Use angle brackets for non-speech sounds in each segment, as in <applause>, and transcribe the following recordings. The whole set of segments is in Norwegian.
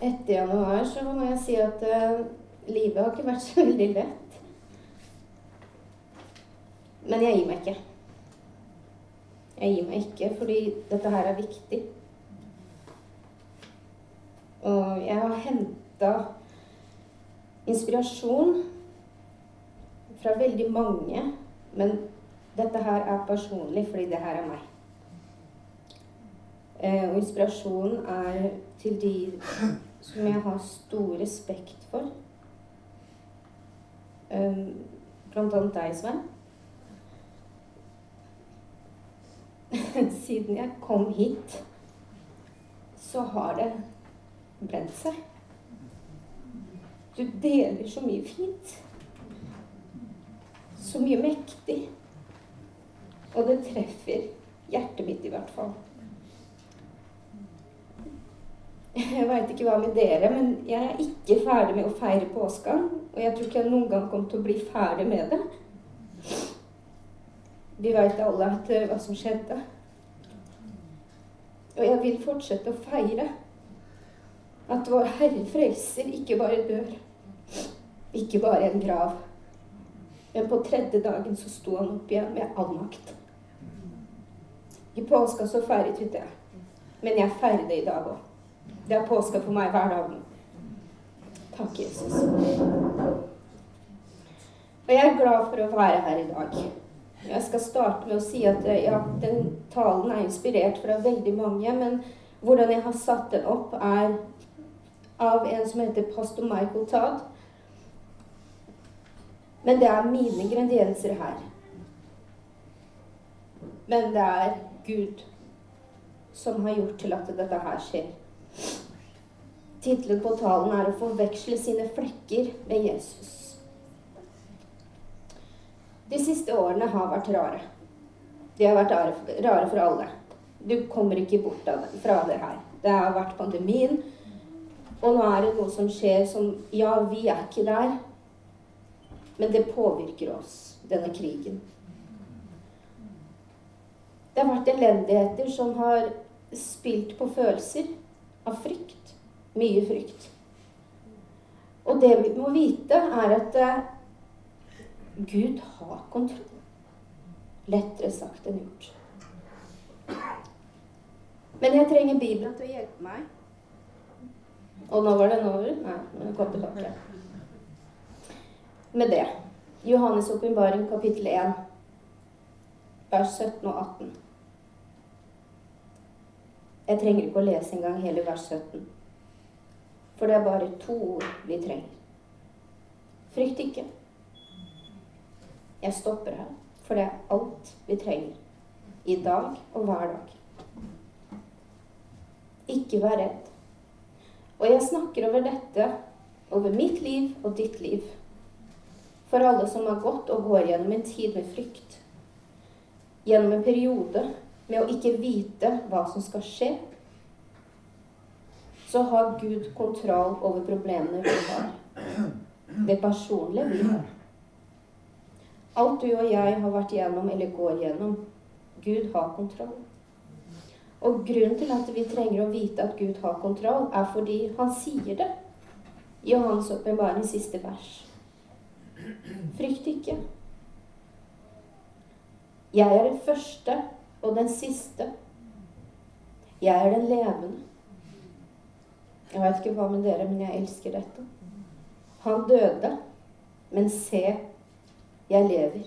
etter januar så må jeg si at uh, livet har ikke vært <laughs> så veldig lett. Men jeg gir meg ikke. Jeg gir meg ikke fordi dette her er viktig. Og jeg har henta inspirasjon fra veldig mange, men dette her er personlig fordi det her er meg. Eh, og inspirasjonen er til de som jeg har stor respekt for. Um, blant annet deg, Svein. <laughs> Siden jeg kom hit, så har det brent seg. Du deler så mye fint. Så mye mektig. Og det treffer hjertet mitt, i hvert fall. Jeg veit ikke hva med dere, men jeg er ikke ferdig med å feire påska. Og jeg tror ikke jeg noen gang kommer til å bli ferdig med det. Vi veit alle at, uh, hva som skjedde. Og jeg vil fortsette å feire at vår Herre Frelser ikke bare dør, ikke bare en grav, men på tredje dagen så sto han opp igjen med all makt. I påska så feiret vi det, men jeg feirer det i dag òg. Det er påske for meg hver dag. Takk, Jesus. Og jeg er glad for å være her i dag. Jeg skal starte med å si at ja, den talen er inspirert fra veldig mange, men hvordan jeg har satt den opp, er av en som heter pastor Michael Todd. Men det er mine ingredienser her. Men det er Gud som har gjort til at dette her skjer. Tittelen på talen er 'Å forveksle sine flekker med Jesus'. De siste årene har vært rare. De har vært rare for alle. Du kommer ikke bort fra det her. Det har vært pandemien. Og nå er det noe som skjer som Ja, vi er ikke der. Men det påvirker oss, denne krigen. Det har vært elendigheter som har spilt på følelser av frykt. Mye frykt. Og det vi må vite, er at uh, Gud har kontroll. Lettere sagt enn gjort. Men jeg trenger Bibelen til å hjelpe meg. Og nå var den over? Nei, den kom tilbake. Med det. Johannes' åpenbaring kapittel 1, vers 17 og 18. Jeg trenger ikke å lese engang hele vers 17. For det er bare to ord vi trenger. Frykt ikke. Jeg stopper her, for det er alt vi trenger. I dag og hver dag. Ikke vær redd. Og jeg snakker over dette, over mitt liv og ditt liv. For alle som har gått og går gjennom en tid med frykt. Gjennom en periode med å ikke vite hva som skal skje, så har Gud kontroll over problemene vi har. Det personlige vi har. Alt du og jeg har vært gjennom eller går gjennom, Gud har kontroll. Og grunnen til at vi trenger å vite at Gud har kontroll, er fordi han sier det i Johans åpenbaring siste vers. Frykt ikke. Jeg er den første og den siste. Jeg er den levende. Jeg vet ikke hva med dere, men jeg elsker dette. Han døde, men se, jeg lever.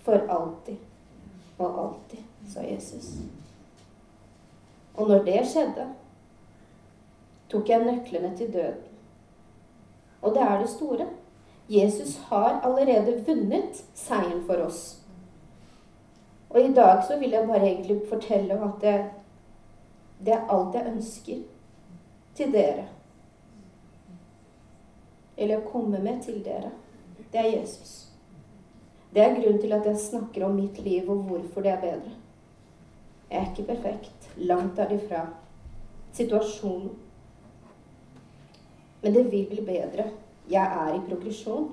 For alltid og alltid, sa Jesus. Og når det skjedde, tok jeg nøklene til døden. Og det er det store. Jesus har allerede vunnet seieren for oss. Og i dag så vil jeg bare egentlig fortelle at det, det er alt jeg ønsker til dere. Eller å komme med til dere. Det er Jesus. Det er grunnen til at jeg snakker om mitt liv og hvorfor det er bedre. Jeg er ikke perfekt. Langt derifra. Situasjonen. Men det vil bli bedre. Jeg er i progresjon.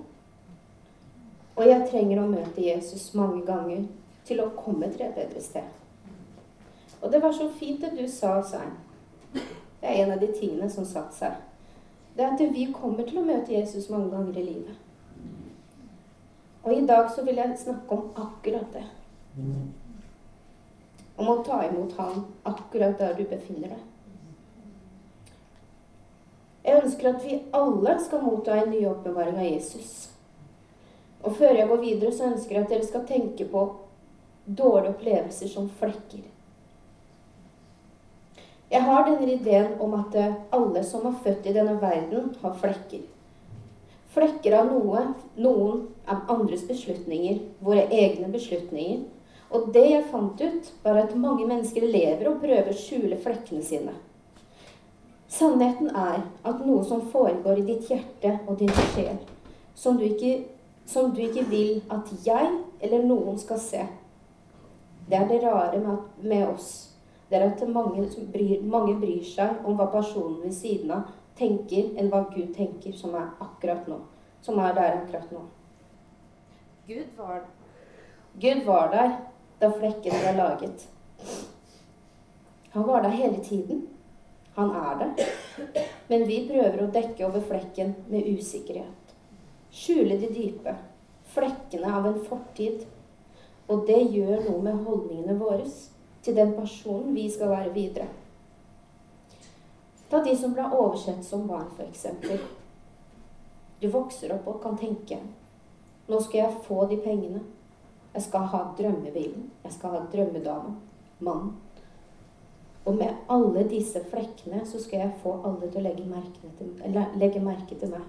Og jeg trenger å møte Jesus mange ganger til å komme til et bedre sted. Og det var så fint det du sa, Svein. Det er en av de tingene som satte seg. Det er at vi kommer til å møte Jesus mange ganger i livet. Og i dag så vil jeg snakke om akkurat det. Om å ta imot Han akkurat der du befinner deg. Jeg ønsker at vi alle skal motta en ny oppbevaring av Jesus. Og før jeg går videre, så ønsker jeg at dere skal tenke på dårlige opplevelser som flekker. Jeg har denne ideen om at eh, alle som er født i denne verden, har flekker. Flekker av noe, noen av andres beslutninger, våre egne beslutninger. Og det jeg fant ut, var at mange mennesker lever og prøver å skjule flekkene sine. Sannheten er at noe som foregår i ditt hjerte og din sjel, som du ikke, som du ikke vil at jeg eller noen skal se, det er det rare med, med oss det er at mange bryr, mange bryr seg om hva personen ved siden av tenker, enn hva Gud tenker, som er akkurat nå. Som er der akkurat nå. Gud var, Gud var der da flekken ble laget. Han var der hele tiden. Han er det. Men vi prøver å dekke over flekken med usikkerhet. Skjule de dype. Flekkene av en fortid. Og det gjør noe med holdningene våre til den personen vi skal være videre. Ta de som ble oversett som barn, f.eks. Du vokser opp og kan tenke Nå skal jeg få de pengene. Jeg skal ha drømmebilen. Jeg skal ha drømmedama. Mannen. Og med alle disse flekkene så skal jeg få alle til å legge til, legge merke til meg.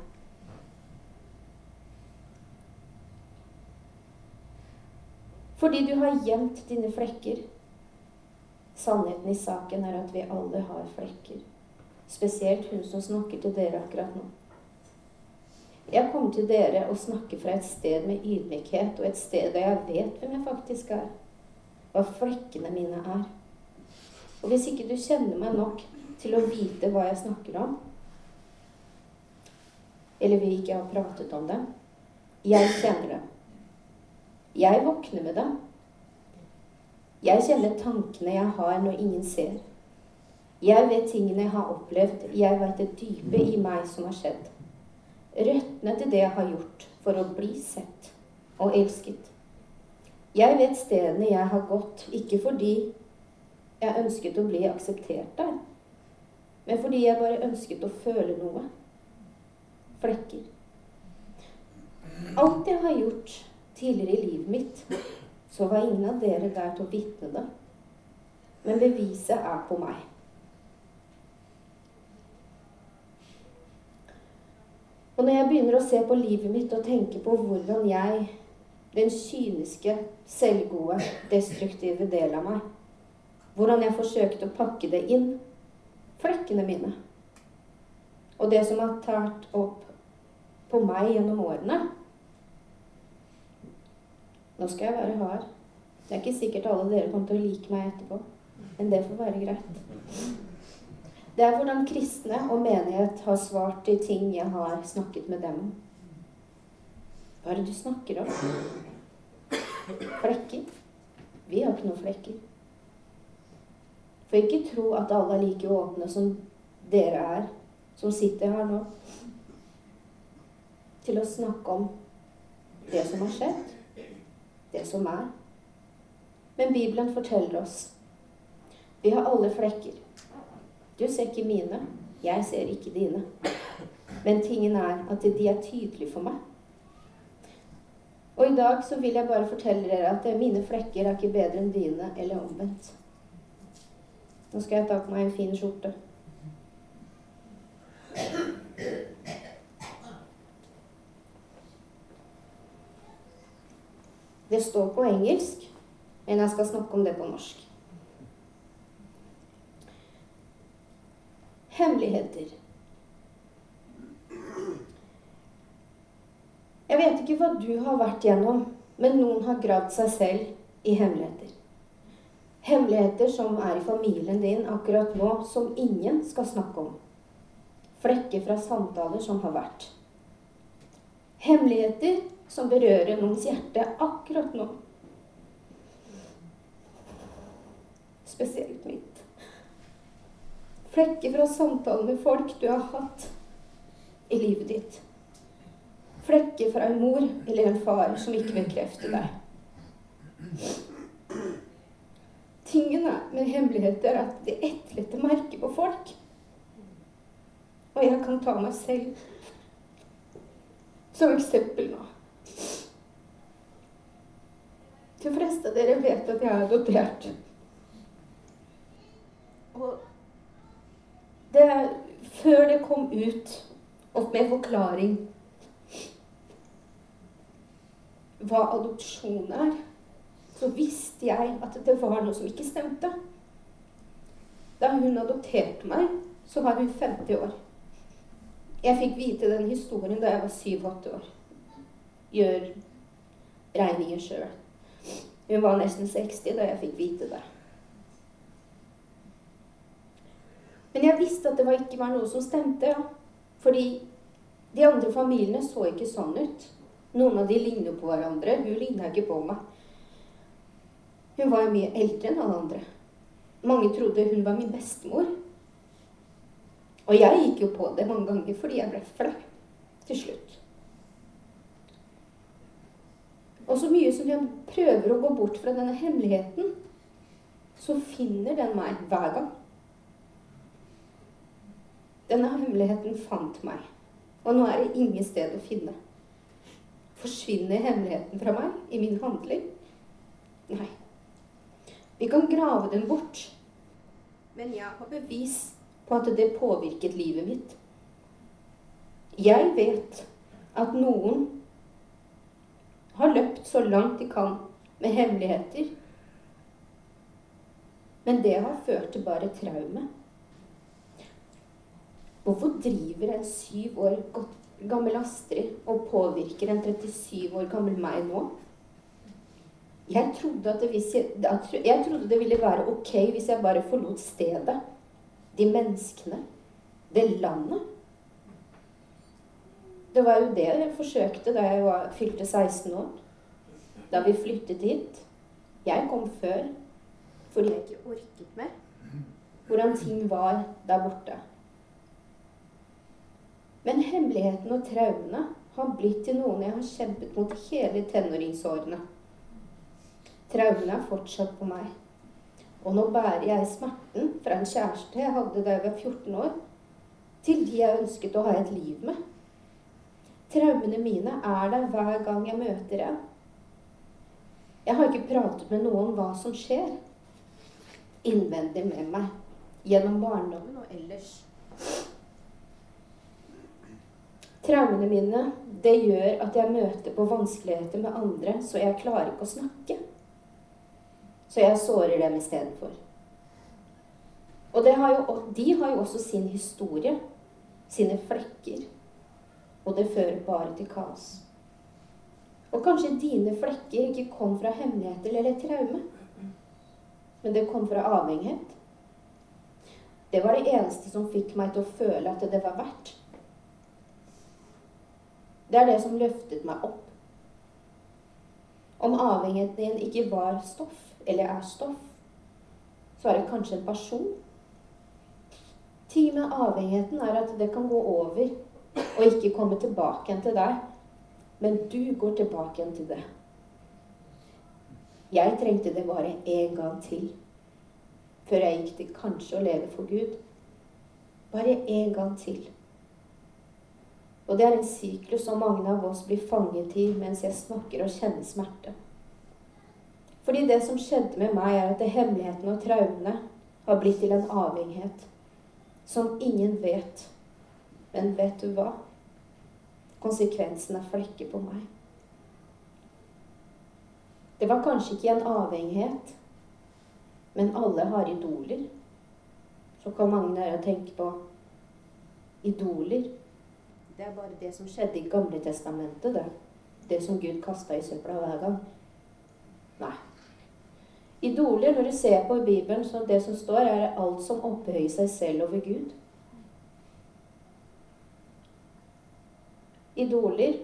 Fordi du har gjemt dine flekker, Sannheten i saken er at vi alle har flekker. Spesielt hun som snakker til dere akkurat nå. Jeg kommer til dere og snakker fra et sted med ydmykhet, og et sted der jeg vet hvem jeg faktisk er. Hva flekkene mine er. Og hvis ikke du kjenner meg nok til å vite hva jeg snakker om, eller vi ikke har pratet om dem Jeg kjenner dem. Jeg våkner med dem. Jeg kjenner tankene jeg har når ingen ser. Jeg vet tingene jeg har opplevd. Jeg vet det dype i meg som har skjedd. Røttene til det jeg har gjort for å bli sett og elsket. Jeg vet stedene jeg har gått, ikke fordi jeg ønsket å bli akseptert der, men fordi jeg bare ønsket å føle noe. Flekker. Alt jeg har gjort tidligere i livet mitt, så var ingen av dere der til å vitne det. Men beviset er på meg. Og når jeg begynner å se på livet mitt og tenke på hvordan jeg, den kyniske, selvgode, destruktive del av meg Hvordan jeg forsøkte å pakke det inn, flekkene mine Og det som har tært opp på meg gjennom årene nå skal jeg være hard. Det er ikke sikkert alle dere kommer til å like meg etterpå, men det får være greit. Det er hvordan kristne og menighet har svart de ting jeg har snakket med dem om. Hva er det du snakker om? Flekker? Vi har ikke noen flekker. For ikke tro at alle er like åpne som dere er, som sitter her nå, til å snakke om det som har skjedd det som er. Men Bibelen forteller oss vi har alle flekker. Du ser ikke mine, jeg ser ikke dine. Men tingen er at de er tydelige for meg. Og i dag så vil jeg bare fortelle dere at mine flekker er ikke bedre enn dine, eller omvendt. Nå skal jeg ta på meg en fin skjorte. Det står på engelsk, men jeg skal snakke om det på norsk. Hemmeligheter. Jeg vet ikke hva du har vært gjennom, men noen har gravd seg selv i hemmeligheter. Hemmeligheter som er i familien din akkurat nå, som ingen skal snakke om. Flekker fra samtaler som har vært. Hemmeligheter som berører noens hjerte akkurat nå. Spesielt mitt. Flekker fra samtalen med folk du har hatt i livet ditt. Flekker fra en mor eller en far som ikke bekrefter deg. Tingene med hemmeligheter er at det etterlater merker på folk. Og jeg kan ta meg selv som eksempel nå. De fleste av dere vet at jeg er adoptert. Og det før det kom ut opp med forklaring hva adopsjon er, så visste jeg at det var noe som ikke stemte. Da hun adopterte meg, så var hun 50 år. Jeg fikk vite den historien da jeg var 7-8 år. Gjør regninger sjøl. Hun var nesten 60 da jeg fikk vite det. Men jeg visste at det ikke var noe som stemte. Ja. Fordi de andre familiene så ikke sånn ut. Noen av de ligner på hverandre. Hun ligna ikke på meg. Hun var jo mye eldre enn alle andre. Mange trodde hun var min bestemor. Og jeg gikk jo på det mange ganger fordi jeg ble flau til slutt. Og så mye som jeg prøver å gå bort fra denne hemmeligheten, så finner den meg hver gang. Denne hemmeligheten fant meg, og nå er det ingen sted å finne. Forsvinner hemmeligheten fra meg i min handling? Nei. Vi kan grave den bort, men jeg har bevis på at det påvirket livet mitt. Jeg vet at noen har løpt så langt de kan med hemmeligheter. Men det har ført til bare traume. Hvorfor driver en syv år gammel Astrid og påvirker en 37 år gammel meg nå? Jeg trodde, det, jeg, jeg trodde det ville være ok hvis jeg bare forlot stedet de menneskene, det landet. Det var jo det jeg forsøkte da jeg var, fylte 16 år. Da vi flyttet hit. Jeg kom før fordi jeg ikke orket mer hvordan ting var der borte. Men hemmeligheten og traumene har blitt til noen jeg har kjempet mot hele tenåringsårene. Traumene er fortsatt på meg. Og nå bærer jeg smerten fra en kjæreste jeg hadde da jeg var 14 år, til de jeg ønsket å ha et liv med. Traumene mine er der hver gang jeg møter en. Jeg har ikke pratet med noen om hva som skjer innvendig med meg gjennom barndommen og ellers. Traumene mine det gjør at jeg møter på vanskeligheter med andre, så jeg klarer ikke å snakke. Så jeg sårer dem istedenfor. Og har jo, de har jo også sin historie, sine flekker. Og det fører bare til kaos. Og kanskje dine flekker ikke kom fra hemmeligheter eller traume, men det kom fra avhengighet. Det var det eneste som fikk meg til å føle at det var verdt. Det er det som løftet meg opp. Om avhengigheten din ikke var stoff, eller er stoff, så er det kanskje en person. Ting med avhengigheten er at det kan gå over og ikke komme tilbake igjen til deg. Men du går tilbake igjen til det. Jeg trengte det bare én gang til før jeg gikk til kanskje å leve for Gud. Bare én gang til. Og det er en syklus som mange av oss blir fanget i mens jeg snakker og kjenner smerte. Fordi det som skjedde med meg, er at hemmelighetene og traumene har blitt til en avhengighet som ingen vet. Men vet du hva? Konsekvensen er flekker på meg. Det var kanskje ikke en avhengighet, men alle har idoler. Så kan mange dere tenke på idoler. Det er bare det som skjedde i Gamle Testamentet, det. Det som Gud kasta i søpla hver gang. Nei. Idoler, når du ser på Bibelen, så det som står, er alt som opphøyer seg selv over Gud. Idoler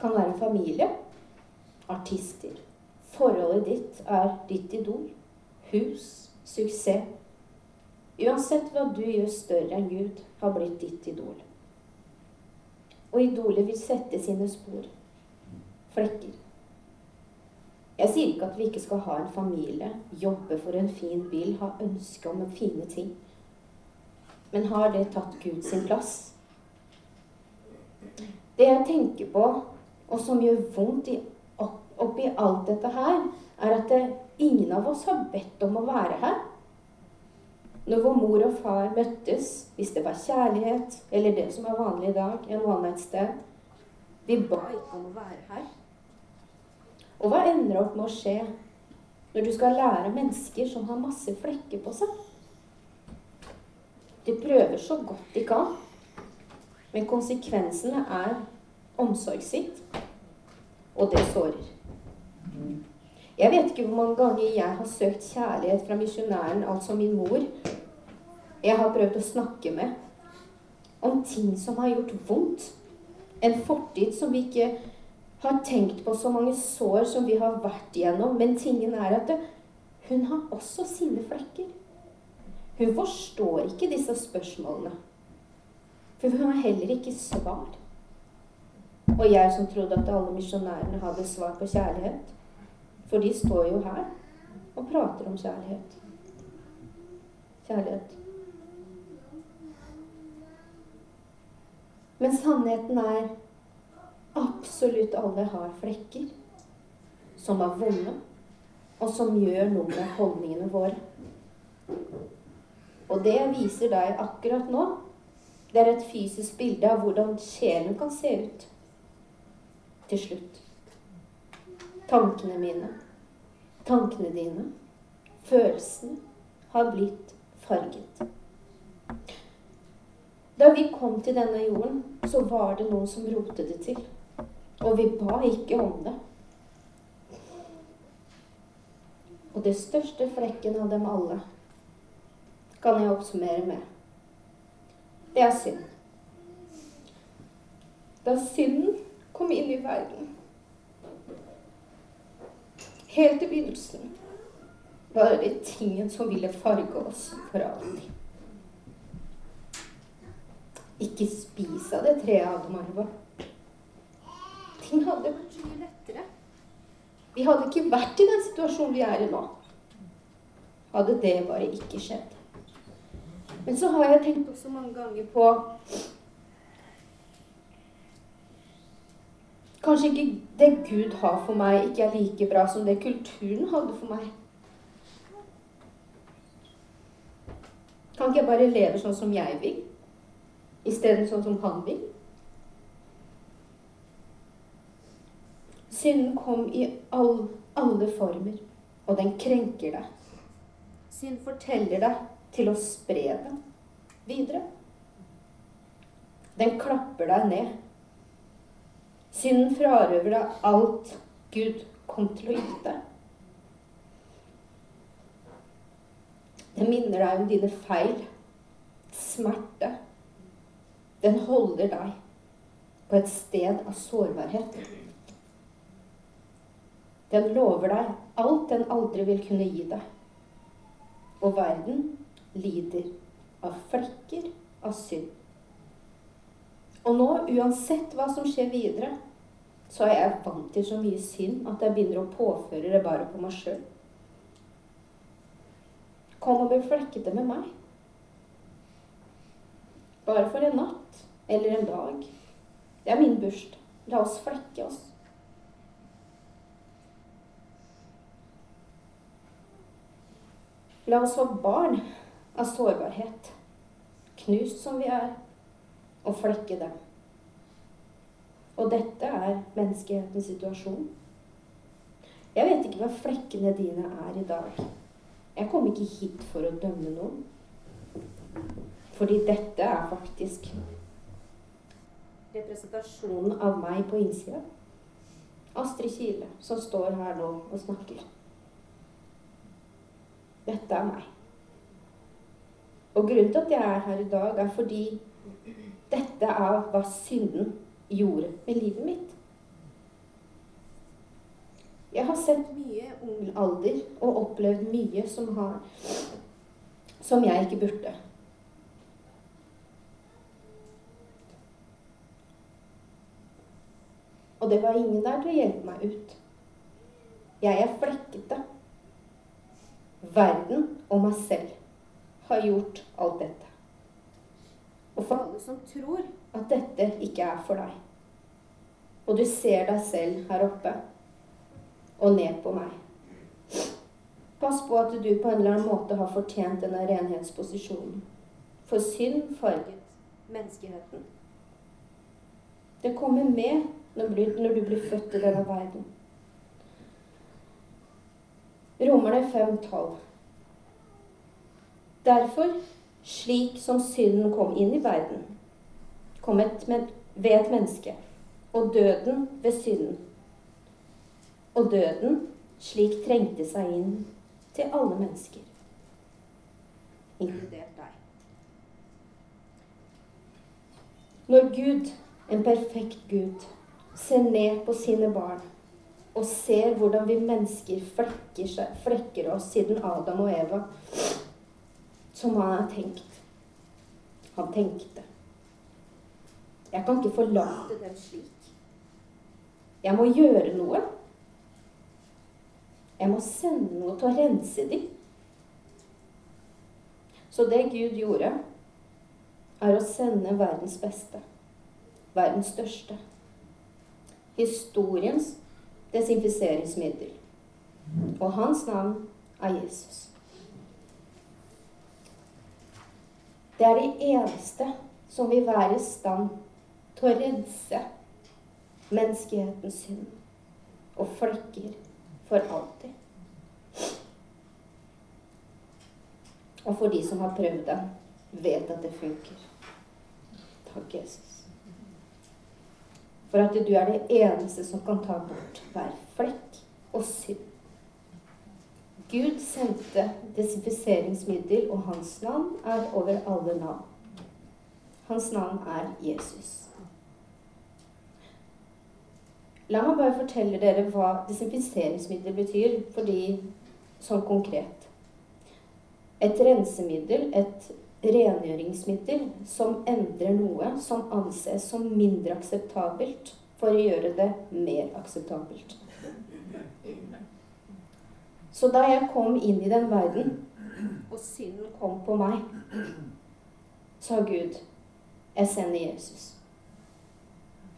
kan være familie, artister. Forholdet ditt er ditt idol. Hus, suksess. Uansett hva du gjør større enn Gud, har blitt ditt idol. Og idolet vil sette sine spor. Flekker. Jeg sier ikke at vi ikke skal ha en familie, jobbe for en fin bil, ha ønske om fine ting. Men har det tatt Gud sin plass? Det jeg tenker på, og som gjør vondt oppi alt dette her, er at det, ingen av oss har bedt om å være her. Når vår mor og far møttes, hvis det var kjærlighet eller det som er vanlig i dag, en one night stand Vi ba ikke om å være her. Og hva ender opp med å skje når du skal lære mennesker som har masse flekker på seg? De prøver så godt de kan, men konsekvensene er omsorgssvikt, og det sårer. Jeg vet ikke hvor mange ganger jeg har søkt kjærlighet fra misjonæren, altså min mor. Jeg har prøvd å snakke med om ting som har gjort vondt. En fortid som vi ikke har tenkt på så mange sår som vi har vært igjennom. Men tingen er at det, hun har også sine flekker. Hun forstår ikke disse spørsmålene. For hun har heller ikke svar. Og jeg som trodde at alle misjonærene hadde svar på kjærlighet. For de står jo her og prater om kjærlighet. Kjærlighet. Men sannheten er absolutt alle har flekker som er vonde, og som gjør noe med holdningene våre. Og det viser deg akkurat nå, det er et fysisk bilde av hvordan sjelen kan se ut til slutt. Tankene mine, tankene dine, følelsene har blitt farget. Da vi kom til denne jorden, så var det noen som rotet det til. Og vi ba ikke om det. Og det største flekken av dem alle kan jeg oppsummere med. Det er synd. Da synden kom inn i verden Helt i begynnelsen var det tingen som ville farge oss for alltid. Ikke spis av det treet, Adam Arva ting hadde vært mye lettere. Vi hadde ikke vært i den situasjonen vi er i nå. Hadde det bare ikke skjedd. Men så har jeg tenkt også mange ganger på Kanskje ikke det Gud har for meg, ikke er like bra som det kulturen hadde for meg. Kan ikke jeg bare leve sånn som jeg vil, isteden sånn som han vil? Synden kom i all, alle former, og den krenker deg. Synd forteller deg til å spre den videre. Den klapper deg ned. Synden frarøver deg alt Gud kom til å gi deg. Den minner deg om dine feil, smerte. Den holder deg på et sted av sårbarhet. Den lover deg alt den aldri vil kunne gi deg. Og verden lider av flekker av synd. Og nå, uansett hva som skjer videre, så er jeg vant til så mye synd at jeg begynner å påføre det bare på meg sjøl. Kom og bli flekkete med meg. Bare for en natt eller en dag. Det er min bursdag. La oss flekke oss. La oss få barn av sårbarhet, knust som vi er, og flekke dem. Og dette er menneskehetens situasjon. Jeg vet ikke hva flekkene dine er i dag. Jeg kom ikke hit for å dømme noen. Fordi dette er faktisk representasjonen av meg på innsida. Astrid Kile, som står her nå og snakker. Dette er meg. Og grunnen til at jeg er her i dag, er fordi dette er hva synden gjorde med livet mitt. Jeg har sett mye ung alder og opplevd mye som har som jeg ikke burde. Og det var ingen der til å hjelpe meg ut. Jeg er flekkete. Verden og meg selv har gjort alt dette. Og for alle som tror at dette ikke er for deg, og du ser deg selv her oppe og ned på meg Pass på at du på en eller annen måte har fortjent denne renhetsposisjonen. For synd farget menneskeheten. Det kommer med når du blir født i denne verden. Romerne 5,12. Derfor, slik som synden kom inn i verden, kom et, ved et menneske, og døden ved synden. Og døden slik trengte seg inn til alle mennesker, inkludert deg. Når Gud, en perfekt Gud, ser ned på sine barn og ser hvordan vi mennesker flekker, seg, flekker oss siden Adam og Eva, som han har tenkt. Han tenkte. Jeg kan ikke forlate dem slik. Jeg må gjøre noe. Jeg må sende noe til å rense dem. Så det Gud gjorde, er å sende verdens beste. Verdens største. Historiens desinfiseringsmiddel. Og hans navn er Jesus. Det er det eneste som vil være i stand til å rense menneskehetens synd og flekker for alltid. Og for de som har prøvd det, vet at det funker. Takk, Jesus. For at du er det eneste som kan ta bort hver flekk og synd. Gud sendte desinfiseringsmiddel, og hans navn er over alle navn. Hans navn er Jesus. La meg bare fortelle dere hva desinfiseringsmiddel betyr, fordi sånn konkret. Et rensemiddel, et rengjøringsmiddel som endrer noe som anses som mindre akseptabelt, for å gjøre det mer akseptabelt. Så da jeg kom inn i den verden, og synden kom på meg, sa Gud, jeg sender Jesus.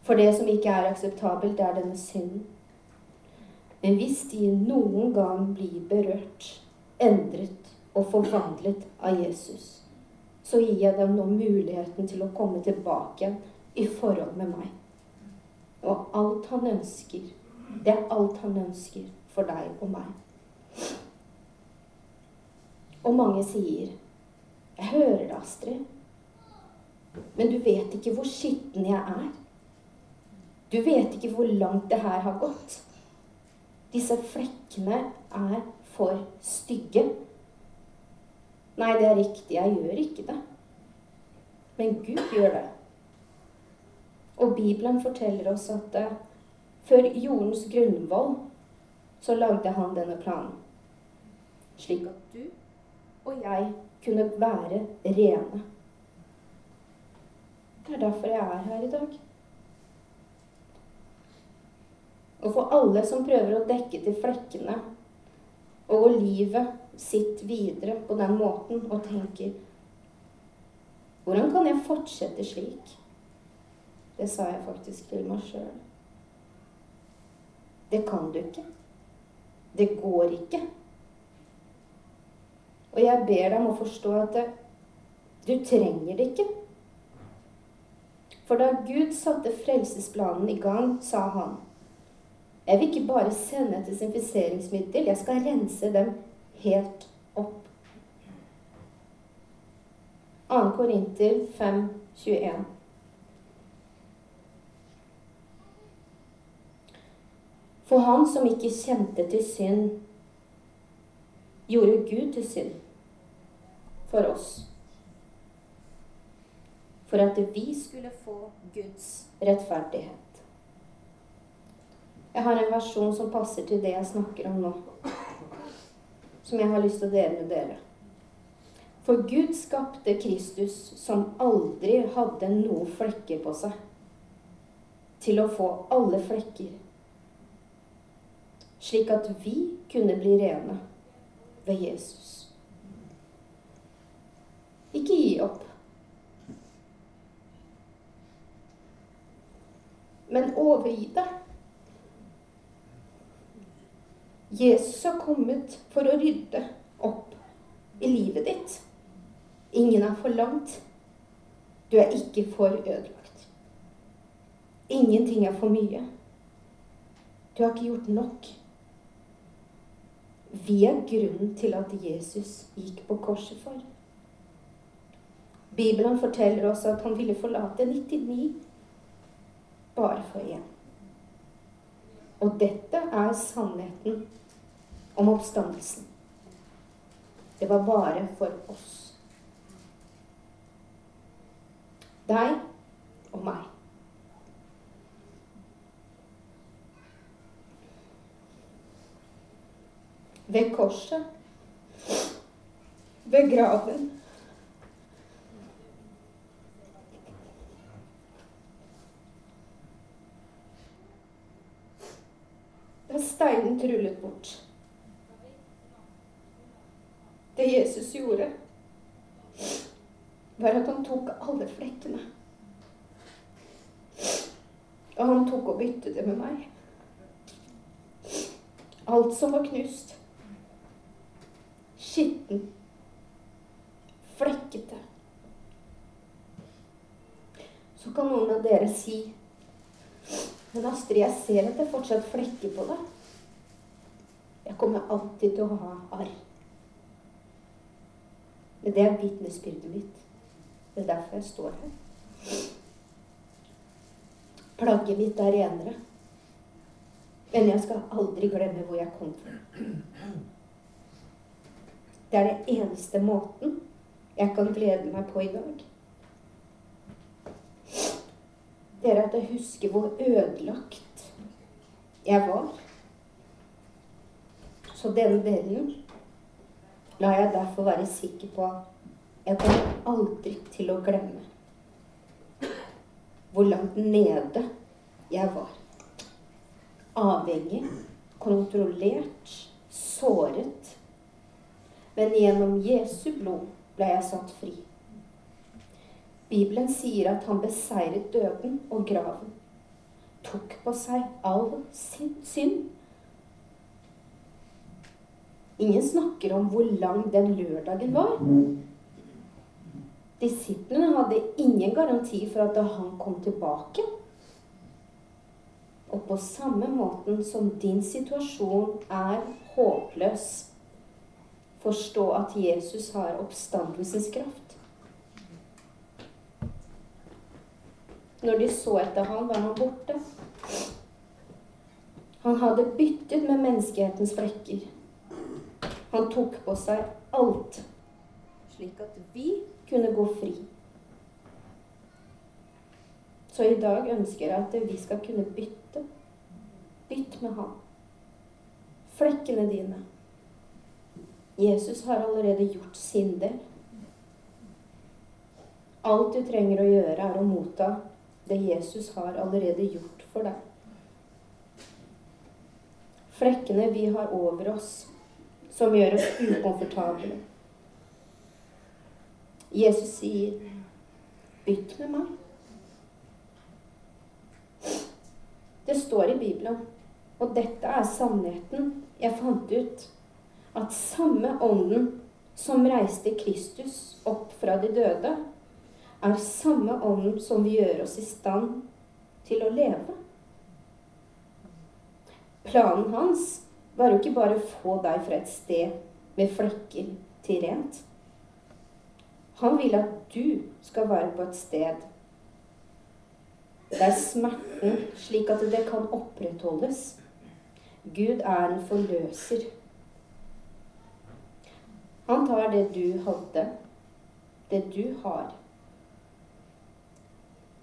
For det som ikke er akseptabelt, er denne synden. Men hvis de noen gang blir berørt, endret og forvandlet av Jesus, så gir jeg dem nå muligheten til å komme tilbake igjen i forhold med meg. Og alt han ønsker, det er alt han ønsker for deg og meg. Og mange sier 'Jeg hører det, Astrid', men du vet ikke hvor skitten jeg er. Du vet ikke hvor langt det her har gått. Disse flekkene er for stygge. Nei, det er riktig, jeg gjør ikke det. Men Gud gjør det. Og Bibelen forteller oss at uh, før jordens grunnvoll så lagde han denne planen. Slik at du og jeg kunne være rene. Det er derfor jeg er her i dag. Og for alle som prøver å dekke til flekkene og gå livet sitt videre på den måten og tenker Hvordan kan jeg fortsette slik? Det sa jeg faktisk til meg sjøl. Det kan du ikke. Det går ikke. Og jeg ber deg om å forstå at du trenger det ikke. For da Gud satte frelsesplanen i gang, sa han jeg vil ikke bare sende et desinfiseringsmiddel, jeg skal rense dem helt opp. 2. Korinter 5, 21. For han som ikke kjente til synd, gjorde Gud til synd for oss. For at vi skulle få Guds rettferdighet. Jeg har en versjon som passer til det jeg snakker om nå. Som jeg har lyst til å dele med dere. For Gud skapte Kristus, som aldri hadde noen flekker på seg, til å få alle flekker, slik at vi kunne bli rene ved Jesus. Ikke gi opp. Men overgi deg. Jesus har kommet for å rydde opp i livet ditt. Ingen er for langt. Du er ikke for ødelagt. Ingenting er for mye. Du har ikke gjort nok. Vi er grunnen til at Jesus gikk på korset for. Bibelen forteller oss at han ville forlate 99 bare for én. Og dette er sannheten om oppstandelsen. Det var bare for oss. Deg og meg. Ved korset, ved graven Da steinen trullet bort. Det Jesus gjorde, var at han tok alle flekkene. Og han tok og byttet det med meg. Alt som var knust. Skitten. Flekkete. Så kan noen av dere si Men Astrid, jeg ser at det fortsatt flekker på deg. Jeg kommer alltid til å ha arr. Men det er vitnesbyrdet mitt. Det er derfor jeg står her. Plagget mitt er renere. Men jeg skal aldri glemme hvor jeg kom fra. Det er den eneste måten jeg kan glede meg på i dag. Det er at jeg husker hvor ødelagt jeg var. Så denne delen la jeg derfor være sikker på jeg kommer aldri til å glemme hvor langt nede jeg var. Avhengig, kontrollert, såret. Men gjennom Jesu blod ble jeg satt fri. Bibelen sier at han beseiret døden og graven. Tok på seg all sin synd. Ingen snakker om hvor lang den lørdagen var. Disiplene hadde ingen garanti for at han kom tilbake. Og på samme måten som din situasjon er håpløs, forstå at Jesus har oppstandelsens kraft. Når de så etter ham, var han borte. Han hadde byttet med menneskehetens flekker. Han tok på seg alt, slik at vi kunne gå fri. Så i dag ønsker jeg at vi skal kunne bytte. Bytt med ham. Flekkene dine. Jesus har allerede gjort sin del. Alt du trenger å gjøre, er å motta det Jesus har allerede gjort for deg. Flekkene vi har over oss, som gjør oss ukomfortable. Jesus sier, 'Bytt med meg'. Det står i Bibelen, og dette er sannheten jeg fant ut, at samme ånden som reiste Kristus opp fra de døde, er samme ånden som vil gjøre oss i stand til å leve. Planen hans var jo ikke bare å få deg fra et sted med flekker til rent. Han vil at du skal være på et sted der smerten, slik at det kan opprettholdes. Gud er en forløser. Han tar det du hadde, det du har,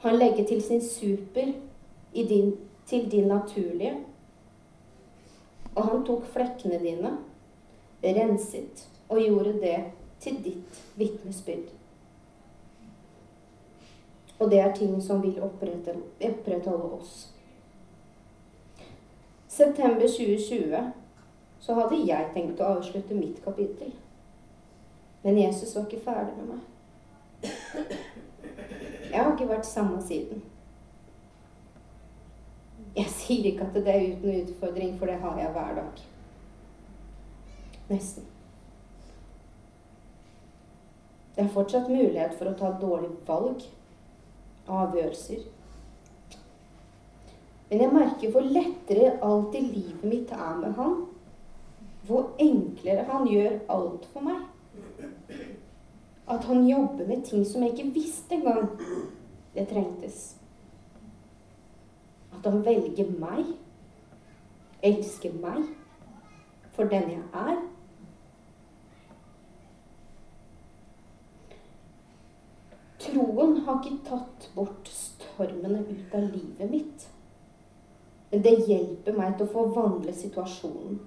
han legger til sin super din, til din naturlige. Og han tok flekkene dine, renset og gjorde det til ditt vitnesbyrd. Og det er ting som vil opprette, opprettholde oss. September 2020 så hadde jeg tenkt å avslutte mitt kapittel. Men Jesus var ikke ferdig med meg. Jeg har ikke vært samme siden. Jeg sier ikke at det er uten utfordring, for det har jeg hver dag. Nesten. Det er fortsatt mulighet for å ta dårlige valg, avgjørelser. Men jeg merker hvor lettere alt i livet mitt er med han. Hvor enklere han gjør alt for meg. At han jobber med ting som jeg ikke visste engang det trengtes. At han velger meg, elsker meg for den jeg er. Troen har ikke tatt bort stormene ut av livet mitt. Men det hjelper meg til å forvandle situasjonen.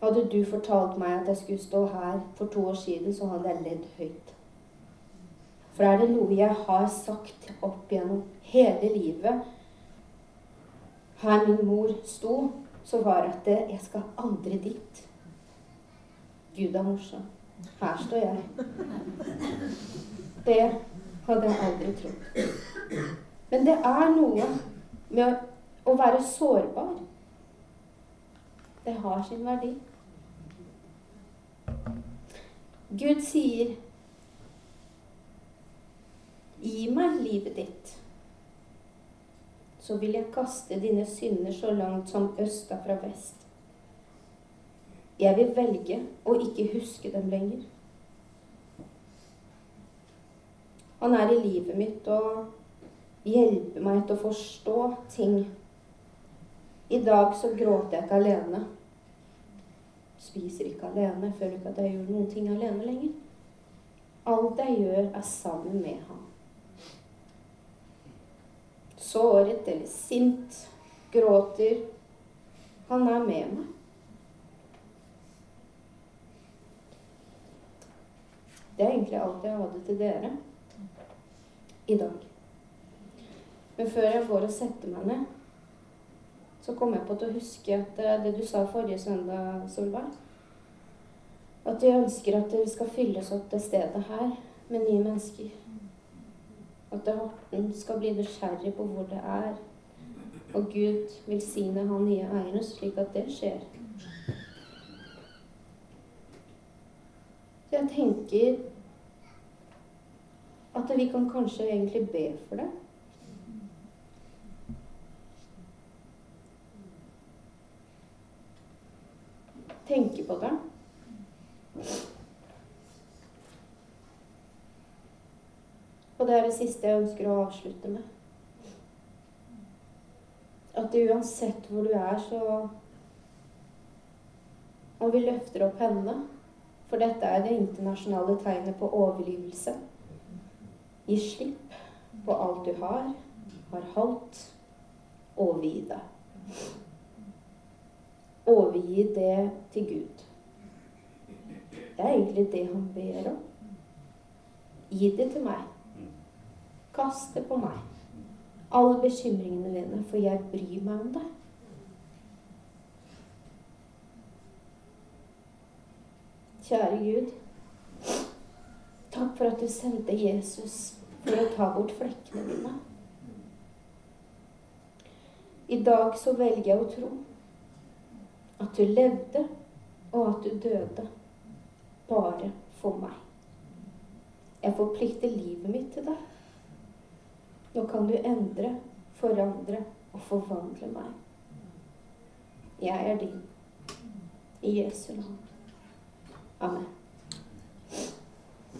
Hadde du fortalt meg at jeg skulle stå her for to år siden, så hadde jeg ledd høyt. For er det noe jeg har sagt opp gjennom hele livet Her min mor sto, så var det at jeg skal aldri dit. Gud er morsom. Her står jeg. Det hadde jeg aldri trodd. Men det er noe med å være sårbar. Det har sin verdi. Gud sier, 'Gi meg livet ditt', så vil jeg kaste dine synder så langt som østa fra vest. Jeg vil velge å ikke huske dem lenger. Han er i livet mitt og hjelper meg til å forstå ting. I dag så gråter jeg ikke alene. Spiser ikke alene. Føler ikke at jeg gjør noen ting alene lenger. Alt jeg gjør, er sammen med ham. Såret eller sint, gråter. Han er med meg. Det er egentlig alt jeg hadde til dere i dag. Men før jeg får å sette meg ned, så kom jeg på til å huske at det du sa forrige søndag, Solveig At vi ønsker at vi skal fylles opp det stedet her med nye mennesker. At Horten skal bli nysgjerrig på hvor det er. Og Gud velsigne han nye eierne, slik at det skjer. Jeg tenker at vi kan kanskje egentlig be for det. Tenke på det. Og det er det siste jeg ønsker å avslutte med. At uansett hvor du er, så Og vi løfter opp hendene, for dette er det internasjonale tegnet på overlivelse. Gi slipp på alt du har, har holdt, overgi det overgi det til Gud. Det er egentlig det han ber om. Gi det til meg. Kast det på meg. Alle bekymringene dine, for jeg bryr meg om deg. Kjære Gud. Takk for at du sendte Jesus for å ta bort flekkene dine. I dag så velger jeg å tro at du levde, og at du døde. Bare for meg. Jeg forplikter livet mitt til deg. Nå kan du endre, forandre og forvandle meg. Jeg er din. I Jesu navn. Amen.